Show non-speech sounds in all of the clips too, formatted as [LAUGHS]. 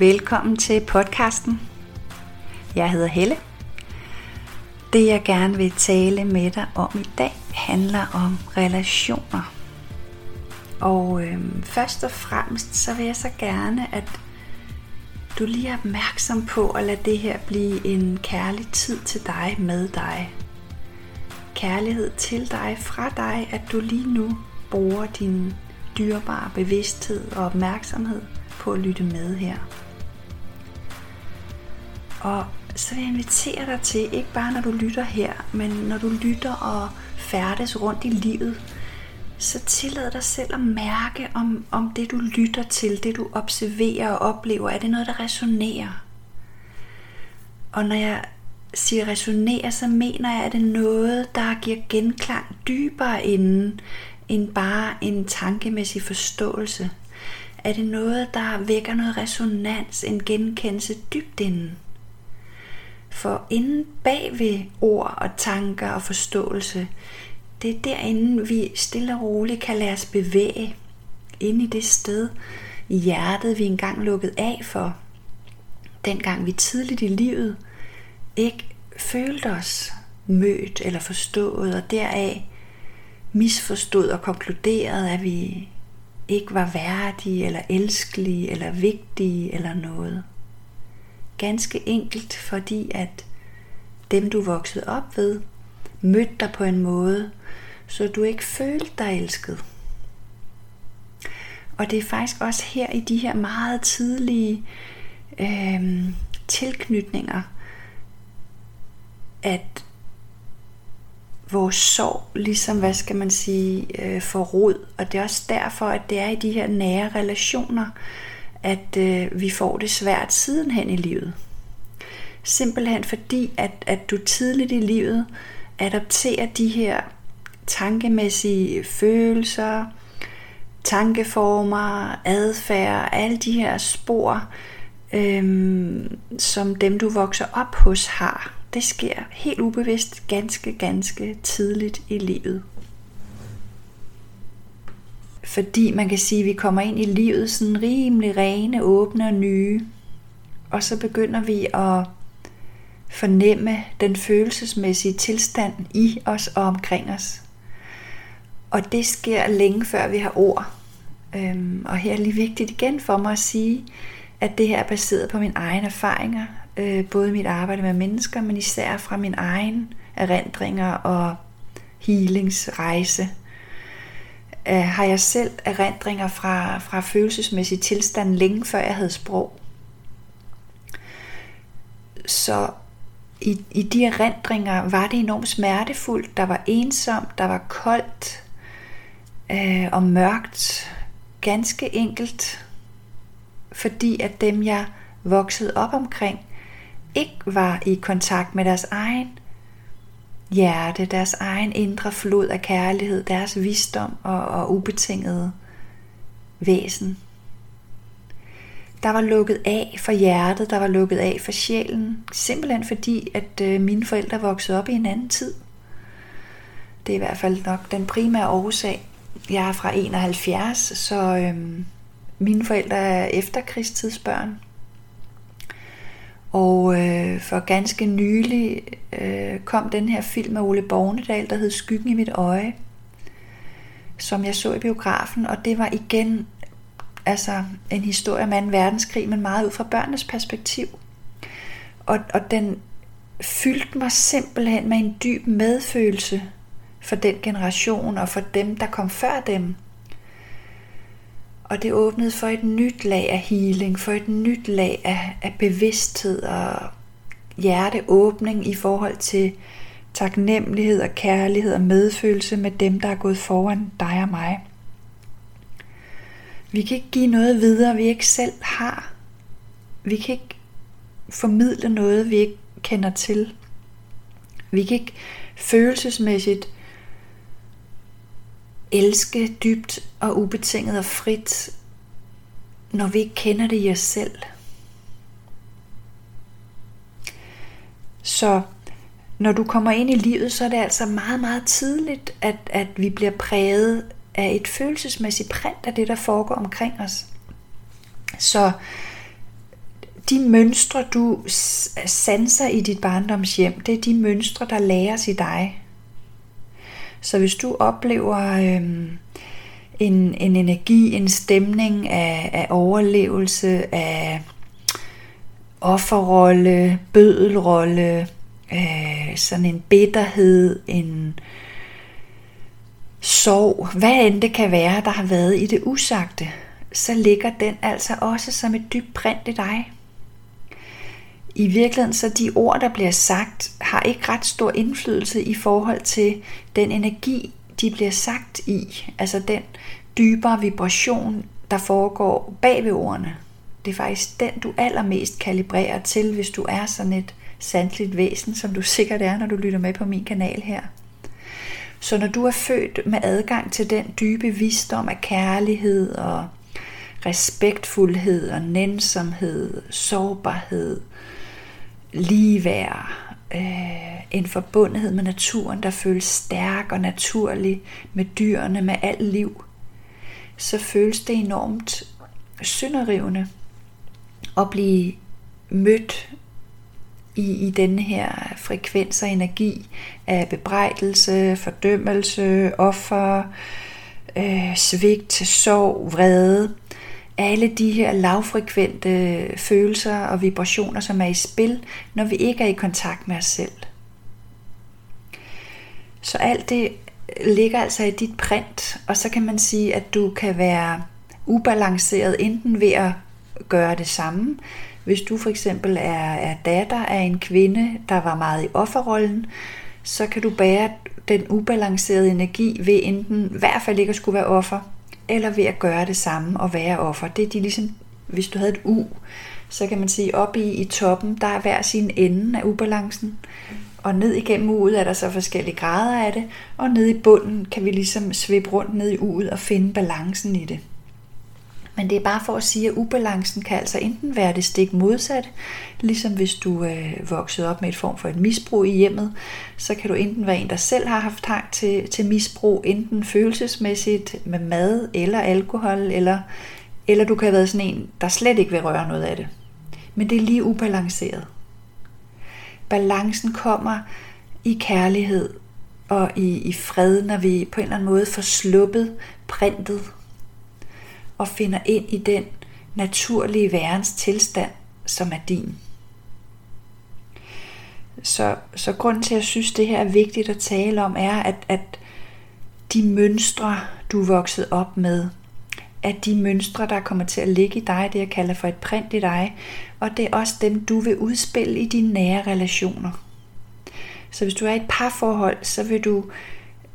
Velkommen til podcasten. Jeg hedder Helle. Det jeg gerne vil tale med dig om i dag handler om relationer. Og øhm, først og fremmest så vil jeg så gerne, at du lige er opmærksom på at lade det her blive en kærlig tid til dig med dig. Kærlighed til dig fra dig, at du lige nu bruger din dyrebare bevidsthed og opmærksomhed på at lytte med her. Og så vil jeg invitere dig til, ikke bare når du lytter her, men når du lytter og færdes rundt i livet, så tillad dig selv at mærke, om, om det du lytter til, det du observerer og oplever, er det noget, der resonerer. Og når jeg siger resonerer, så mener jeg, at det er noget, der giver genklang dybere inden, end bare en tankemæssig forståelse. Er det noget, der vækker noget resonans, en genkendelse dybt inden? For inden bag ved ord og tanker og forståelse, det er derinde, vi stille og roligt kan lade os bevæge ind i det sted i hjertet, vi engang lukkede af for. Dengang vi tidligt i livet ikke følte os mødt eller forstået, og deraf misforstod og konkluderet, at vi ikke var værdige eller elskelige eller vigtige eller noget. Ganske enkelt fordi, at dem du voksede op ved, mødte dig på en måde, så du ikke følte dig elsket. Og det er faktisk også her i de her meget tidlige øh, tilknytninger, at vores sorg, ligesom, hvad skal man sige, øh, får rod. Og det er også derfor, at det er i de her nære relationer, at øh, vi får det svært sidenhen i livet. Simpelthen fordi, at, at du tidligt i livet adopterer de her tankemæssige følelser, tankeformer, adfærd, alle de her spor, øhm, som dem du vokser op hos har. Det sker helt ubevidst ganske, ganske tidligt i livet. Fordi man kan sige, at vi kommer ind i livet sådan rimelig rene, åbne og nye. Og så begynder vi at fornemme den følelsesmæssige tilstand i os og omkring os. Og det sker længe før vi har ord. Øhm, og her er lige vigtigt igen for mig at sige, at det her er baseret på mine egne erfaringer, øh, både mit arbejde med mennesker, men især fra min egen erindringer og healingsrejse. Øh, har jeg selv erindringer fra, fra følelsesmæssig tilstand længe før jeg havde sprog. Så i, i de erindringer var det enormt smertefuldt. Der var ensomt, der var koldt øh, og mørkt. Ganske enkelt, fordi at dem jeg voksede op omkring, ikke var i kontakt med deres egen hjerte, deres egen indre flod af kærlighed, deres visdom og, og ubetingede væsen. Der var lukket af for hjertet, der var lukket af for sjælen, simpelthen fordi, at øh, mine forældre voksede op i en anden tid. Det er i hvert fald nok den primære årsag. Jeg er fra 71, så øhm, mine forældre er efterkrigstidsbørn. Og øh, for ganske nylig øh, kom den her film af Ole Bornedal, der hed Skyggen i mit øje, som jeg så i biografen, og det var igen altså en historie om 2. verdenskrig, men meget ud fra børnenes perspektiv. Og, og den fyldte mig simpelthen med en dyb medfølelse for den generation og for dem, der kom før dem. Og det åbnede for et nyt lag af healing, for et nyt lag af, af bevidsthed og hjerteåbning i forhold til taknemmelighed og kærlighed og medfølelse med dem, der er gået foran dig og mig. Vi kan ikke give noget videre, vi ikke selv har. Vi kan ikke formidle noget, vi ikke kender til. Vi kan ikke følelsesmæssigt elske dybt og ubetinget og frit, når vi ikke kender det i os selv. Så når du kommer ind i livet, så er det altså meget, meget tidligt, at, at vi bliver præget af et følelsesmæssigt print af det, der foregår omkring os. Så de mønstre, du sanser i dit barndomshjem, det er de mønstre, der læres i dig. Så hvis du oplever øh, en, en energi, en stemning af, af overlevelse, af offerrolle, bødelrolle, øh, sådan en bitterhed, en sorg, hvad end det kan være, der har været i det usagte, så ligger den altså også som et dybt print i dig. I virkeligheden så de ord, der bliver sagt, har ikke ret stor indflydelse i forhold til den energi, de bliver sagt i. Altså den dybere vibration, der foregår bag ved ordene. Det er faktisk den, du allermest kalibrerer til, hvis du er sådan et sandligt væsen, som du [LAUGHS] sikkert er, når du lytter med på min kanal her. Så når du er født med adgang til den dybe visdom af kærlighed og respektfuldhed og nænsomhed, sårbarhed, ligeværd, øh, en forbundethed med naturen, der føles stærk og naturlig med dyrene, med alt liv, så føles det enormt synderivende at blive mødt i, i denne her frekvens og energi af bebrejdelse, fordømmelse, offer, øh, svigt, sorg, vrede. Alle de her lavfrekvente følelser og vibrationer, som er i spil, når vi ikke er i kontakt med os selv. Så alt det ligger altså i dit print, og så kan man sige, at du kan være ubalanceret enten ved at gøre det samme, hvis du for eksempel er, er datter af en kvinde, der var meget i offerrollen, så kan du bære den ubalancerede energi ved enten i hvert fald ikke at skulle være offer, eller ved at gøre det samme og være offer. Det er de ligesom, hvis du havde et U, så kan man sige, op i, i toppen, der er hver sin ende af ubalancen, og ned igennem uget er der så forskellige grader af det, og ned i bunden kan vi ligesom svippe rundt ned i uget og finde balancen i det. Men det er bare for at sige, at ubalancen kan altså enten være det stik modsat, ligesom hvis du er øh, vokset op med et form for et misbrug i hjemmet, så kan du enten være en, der selv har haft tang til, til misbrug, enten følelsesmæssigt med mad eller alkohol, eller, eller du kan have været sådan en, der slet ikke vil røre noget af det. Men det er lige ubalanceret. Balancen kommer i kærlighed og i, i fred, når vi på en eller anden måde får sluppet printet og finder ind i den naturlige værens tilstand, som er din. Så, så grunden til, at jeg synes, det her er vigtigt at tale om, er, at, at de mønstre, du er vokset op med, at de mønstre, der kommer til at ligge i dig, det jeg kalder for et print i dig, og det er også dem, du vil udspille i dine nære relationer. Så hvis du er i et parforhold, så vil du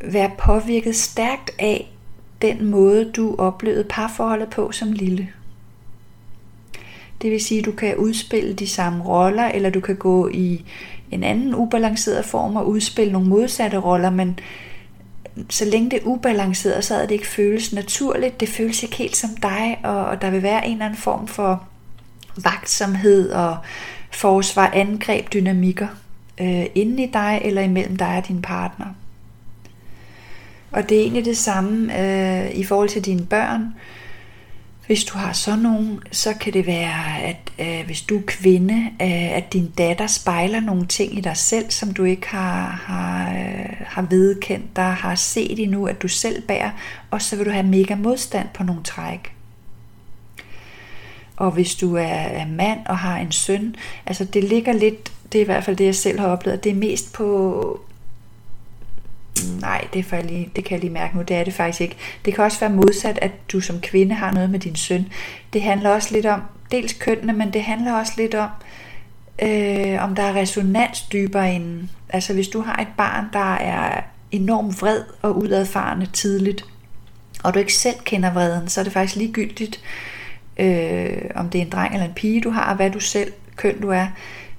være påvirket stærkt af, den måde, du oplevede parforholdet på som lille. Det vil sige, at du kan udspille de samme roller, eller du kan gå i en anden ubalanceret form og udspille nogle modsatte roller, men så længe det er ubalanceret, så er det ikke føles naturligt. Det føles ikke helt som dig, og der vil være en eller anden form for vagtsomhed og forsvar, angreb, dynamikker øh, inden i dig eller imellem dig og din partner. Og det er egentlig det samme øh, i forhold til dine børn. Hvis du har sådan nogen, så kan det være, at øh, hvis du er kvinde, øh, at din datter spejler nogle ting i dig selv, som du ikke har, har, øh, har vedkendt dig, har set endnu, at du selv bærer, og så vil du have mega modstand på nogle træk. Og hvis du er, er mand og har en søn, altså det ligger lidt, det er i hvert fald det, jeg selv har oplevet, det er mest på, nej, det, er lige, det kan jeg lige mærke nu, det er det faktisk ikke. Det kan også være modsat, at du som kvinde har noget med din søn. Det handler også lidt om, dels kønnene, men det handler også lidt om, øh, om der er resonans dybere inden. Altså hvis du har et barn, der er enormt vred og udadfarende tidligt, og du ikke selv kender vreden, så er det faktisk ligegyldigt, øh, om det er en dreng eller en pige, du har, og hvad du selv, køn du er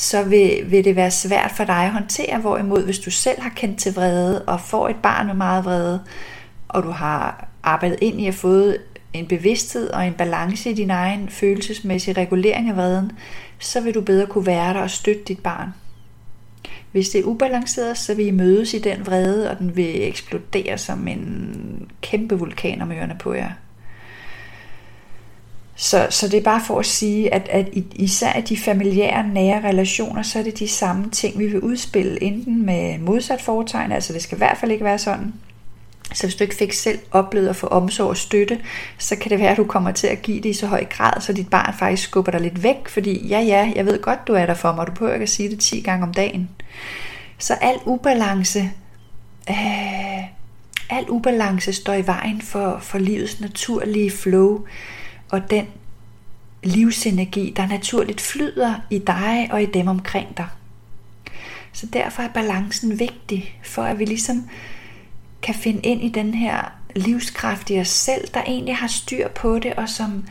så vil, vil det være svært for dig at håndtere. Hvorimod, hvis du selv har kendt til vrede, og får et barn med meget vrede, og du har arbejdet ind i at få en bevidsthed og en balance i din egen følelsesmæssige regulering af vreden, så vil du bedre kunne være der og støtte dit barn. Hvis det er ubalanceret, så vil I mødes i den vrede, og den vil eksplodere som en kæmpe vulkan om ørerne på jer. Så, så det er bare for at sige, at, at især i de familiære, nære relationer, så er det de samme ting, vi vil udspille, enten med modsat foretegn, altså det skal i hvert fald ikke være sådan. Så hvis du ikke fik selv oplevet at få omsorg og støtte, så kan det være, at du kommer til at give det i så høj grad, så dit barn faktisk skubber dig lidt væk, fordi ja, ja, jeg ved godt, du er der for mig, du behøver ikke at sige det 10 gange om dagen. Så al ubalance, øh, al ubalance står i vejen for, for livets naturlige flow, og den livsenergi, der naturligt flyder i dig og i dem omkring dig. Så derfor er balancen vigtig, for at vi ligesom kan finde ind i den her livskraft i os selv, der egentlig har styr på det, og som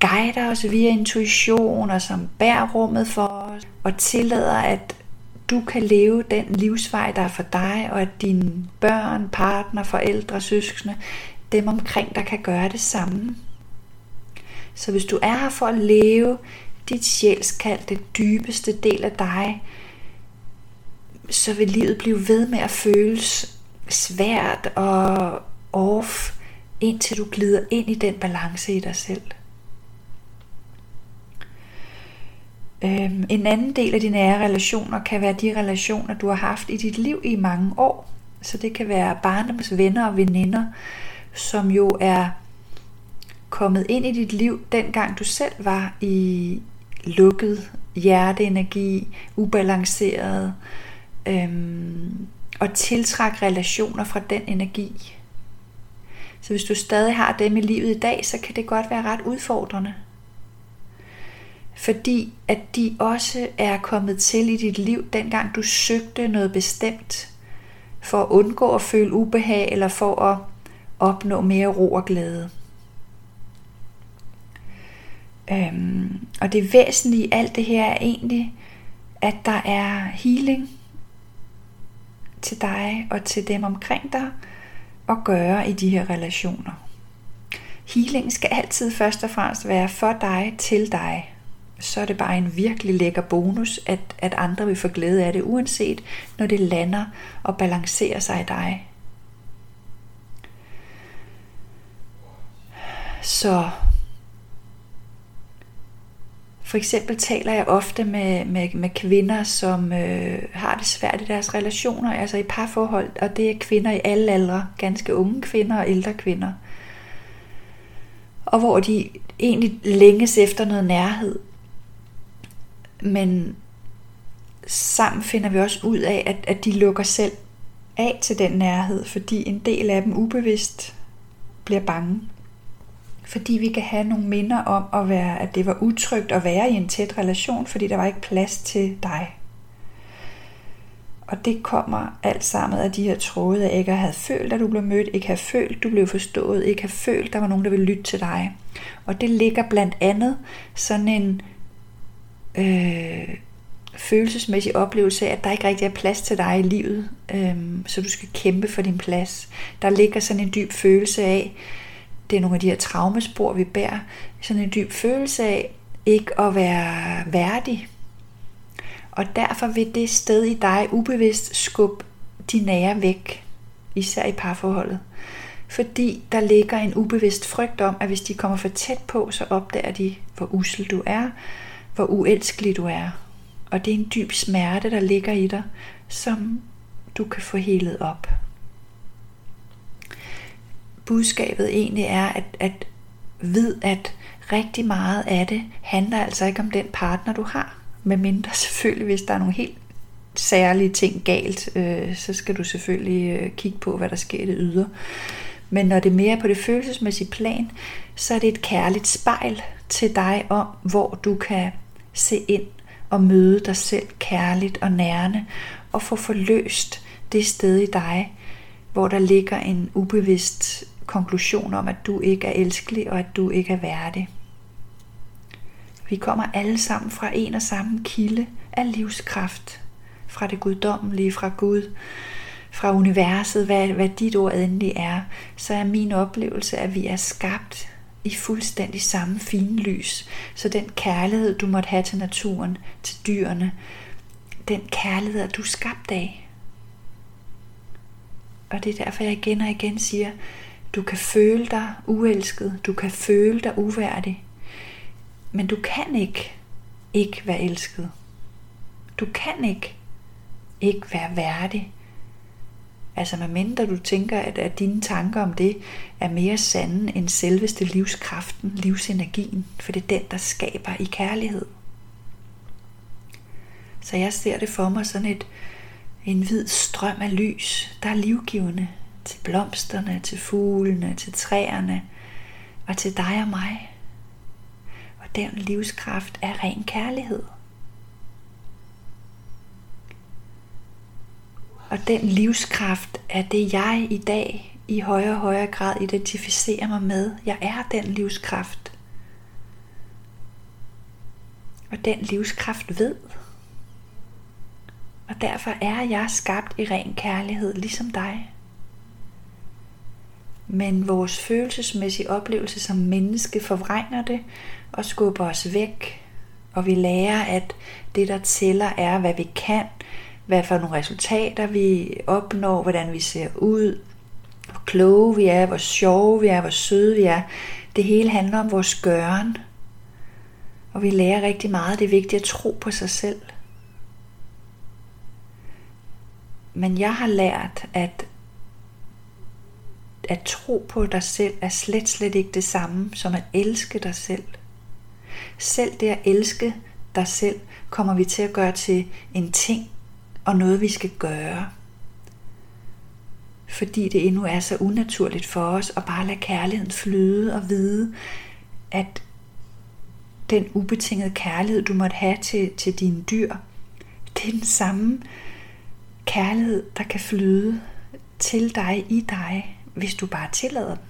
guider os via intuition, og som bærer rummet for os, og tillader, at du kan leve den livsvej, der er for dig, og at dine børn, partner, forældre, søskende, dem omkring der kan gøre det samme. Så hvis du er her for at leve dit sjælskald, det dybeste del af dig, så vil livet blive ved med at føles svært og off, indtil du glider ind i den balance i dig selv. Øhm, en anden del af dine nære relationer kan være de relationer, du har haft i dit liv i mange år. Så det kan være barndoms venner og veninder, som jo er kommet ind i dit liv, dengang du selv var i lukket hjerteenergi, ubalanceret, øhm, og tiltræk relationer fra den energi. Så hvis du stadig har dem i livet i dag, så kan det godt være ret udfordrende. Fordi at de også er kommet til i dit liv, dengang du søgte noget bestemt, for at undgå at føle ubehag, eller for at opnå mere ro og glæde. Øhm, og det væsentlige i alt det her er egentlig, at der er healing til dig og til dem omkring dig at gøre i de her relationer. Healing skal altid først og fremmest være for dig, til dig. Så er det bare en virkelig lækker bonus, at, at andre vil få glæde af det, uanset når det lander og balancerer sig i dig. Så for eksempel taler jeg ofte med, med, med kvinder, som øh, har det svært i deres relationer, altså i parforhold, og det er kvinder i alle aldre, ganske unge kvinder og ældre kvinder. Og hvor de egentlig længes efter noget nærhed. Men sammen finder vi også ud af, at, at de lukker selv af til den nærhed, fordi en del af dem ubevidst bliver bange fordi vi kan have nogle minder om, at, være, at det var utrygt at være i en tæt relation, fordi der var ikke plads til dig. Og det kommer alt sammen af de her tråde, at ikke have følt, at du blev mødt, ikke have følt, du blev forstået, ikke have følt, der var nogen, der ville lytte til dig. Og det ligger blandt andet sådan en øh, følelsesmæssig oplevelse af, at der ikke rigtig er plads til dig i livet, øh, så du skal kæmpe for din plads. Der ligger sådan en dyb følelse af, det er nogle af de her traumespor, vi bærer. Sådan en dyb følelse af ikke at være værdig. Og derfor vil det sted i dig ubevidst skubbe de nære væk, især i parforholdet. Fordi der ligger en ubevidst frygt om, at hvis de kommer for tæt på, så opdager de, hvor usel du er, hvor uelskelig du er. Og det er en dyb smerte, der ligger i dig, som du kan få helet op budskabet egentlig er, at, at vid, at rigtig meget af det handler altså ikke om den partner, du har. Med mindre [LAUGHS] selvfølgelig, hvis der er nogle helt særlige ting galt, øh, så skal du selvfølgelig øh, kigge på, hvad der sker i det ydre. Men når det er mere på det følelsesmæssige plan, så er det et kærligt spejl til dig om, hvor du kan se ind og møde dig selv kærligt og nærende, og få forløst det sted i dig, hvor der ligger en ubevidst konklusion om, at du ikke er elskelig og at du ikke er værdig. Vi kommer alle sammen fra en og samme kilde af livskraft, fra det guddommelige, fra Gud, fra universet, hvad, hvad dit ord endelig er, så er min oplevelse, at vi er skabt i fuldstændig samme fine lys. Så den kærlighed, du måtte have til naturen, til dyrene, den kærlighed er du skabt af. Og det er derfor, jeg igen og igen siger, du kan føle dig uelsket. Du kan føle dig uværdig. Men du kan ikke ikke være elsket. Du kan ikke ikke være værdig. Altså medmindre du tænker, at, at dine tanker om det er mere sande end selveste livskraften, livsenergien, for det er den, der skaber i kærlighed. Så jeg ser det for mig sådan et, en hvid strøm af lys, der er livgivende til blomsterne, til fuglene, til træerne og til dig og mig. Og den livskraft er ren kærlighed. Og den livskraft er det, jeg i dag i højere og højere grad identificerer mig med. Jeg er den livskraft. Og den livskraft ved. Og derfor er jeg skabt i ren kærlighed, ligesom dig. Men vores følelsesmæssige oplevelse som menneske forvrænger det og skubber os væk. Og vi lærer, at det, der tæller, er, hvad vi kan, hvad for nogle resultater vi opnår, hvordan vi ser ud, hvor kloge vi er, hvor sjove vi er, hvor søde vi er. Det hele handler om vores gøren. Og vi lærer rigtig meget, det er vigtigt at tro på sig selv. Men jeg har lært, at at tro på dig selv er slet, slet ikke det samme som at elske dig selv. Selv det at elske dig selv kommer vi til at gøre til en ting og noget vi skal gøre. Fordi det endnu er så unaturligt for os at bare lade kærligheden flyde og vide, at den ubetingede kærlighed, du måtte have til, til dine dyr, det er den samme kærlighed, der kan flyde til dig, i dig, hvis du bare tillader den.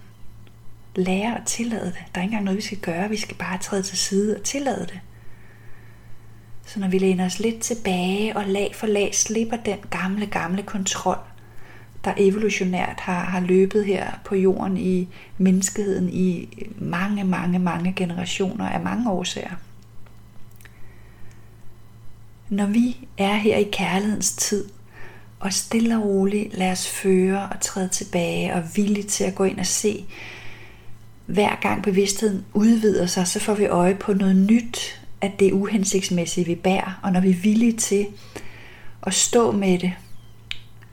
Lære at tillade det. Der er ikke engang noget, vi skal gøre. Vi skal bare træde til side og tillade det. Så når vi læner os lidt tilbage og lag for lag slipper den gamle, gamle kontrol, der evolutionært har, har løbet her på jorden i menneskeheden i mange, mange, mange generationer af mange årsager. Når vi er her i kærlighedens tid, og stille og roligt lad os føre og træde tilbage og villig til at gå ind og se, hver gang bevidstheden udvider sig, så får vi øje på noget nyt at det uhensigtsmæssige, vi bærer. Og når vi er villige til at stå med det,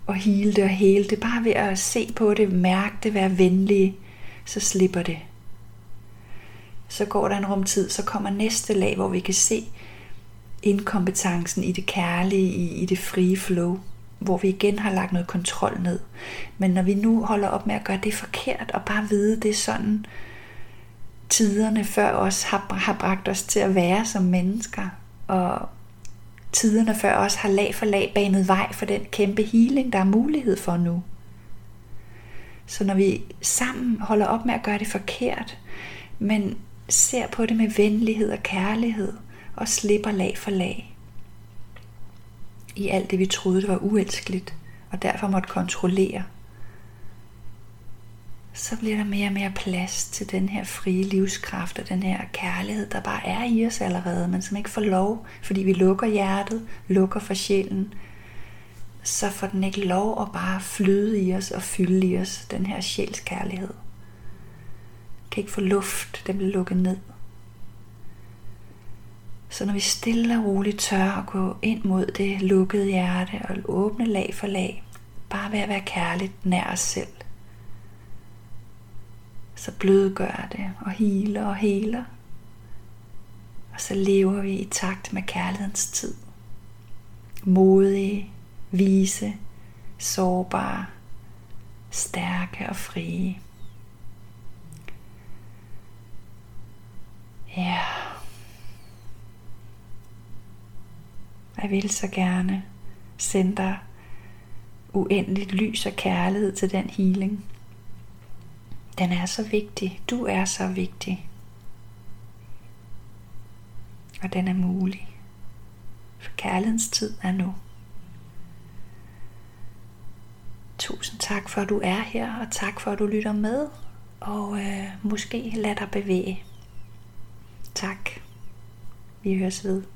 og hele det og hele det, bare ved at se på det, mærke det, være venlige, så slipper det. Så går der en rumtid, så kommer næste lag, hvor vi kan se inkompetencen i det kærlige, i, i det frie flow hvor vi igen har lagt noget kontrol ned. Men når vi nu holder op med at gøre det forkert, og bare vide, det er sådan, tiderne før os har, har bragt os til at være som mennesker, og tiderne før os har lag for lag banet vej for den kæmpe healing, der er mulighed for nu. Så når vi sammen holder op med at gøre det forkert, men ser på det med venlighed og kærlighed, og slipper lag for lag, i alt det, vi troede, det var uelskeligt, og derfor måtte kontrollere, så bliver der mere og mere plads til den her frie livskraft og den her kærlighed, der bare er i os allerede, men som ikke får lov, fordi vi lukker hjertet, lukker for sjælen, så får den ikke lov at bare flyde i os og fylde i os, den her sjælskærlighed. Den kan ikke få luft, den bliver lukket ned. Så når vi stille og roligt tør at gå ind mod det lukkede hjerte og åbne lag for lag, bare ved at være kærligt nær os selv, så blødgør det og hiler og heler. Og så lever vi i takt med kærlighedens tid. Modige, vise, sårbare, stærke og frie. Ja. Jeg vil så gerne sende dig uendeligt lys og kærlighed til den healing. Den er så vigtig. Du er så vigtig. Og den er mulig. For kærlighedens tid er nu. Tusind tak for at du er her, og tak for at du lytter med. Og øh, måske lad dig bevæge. Tak. Vi høres ved.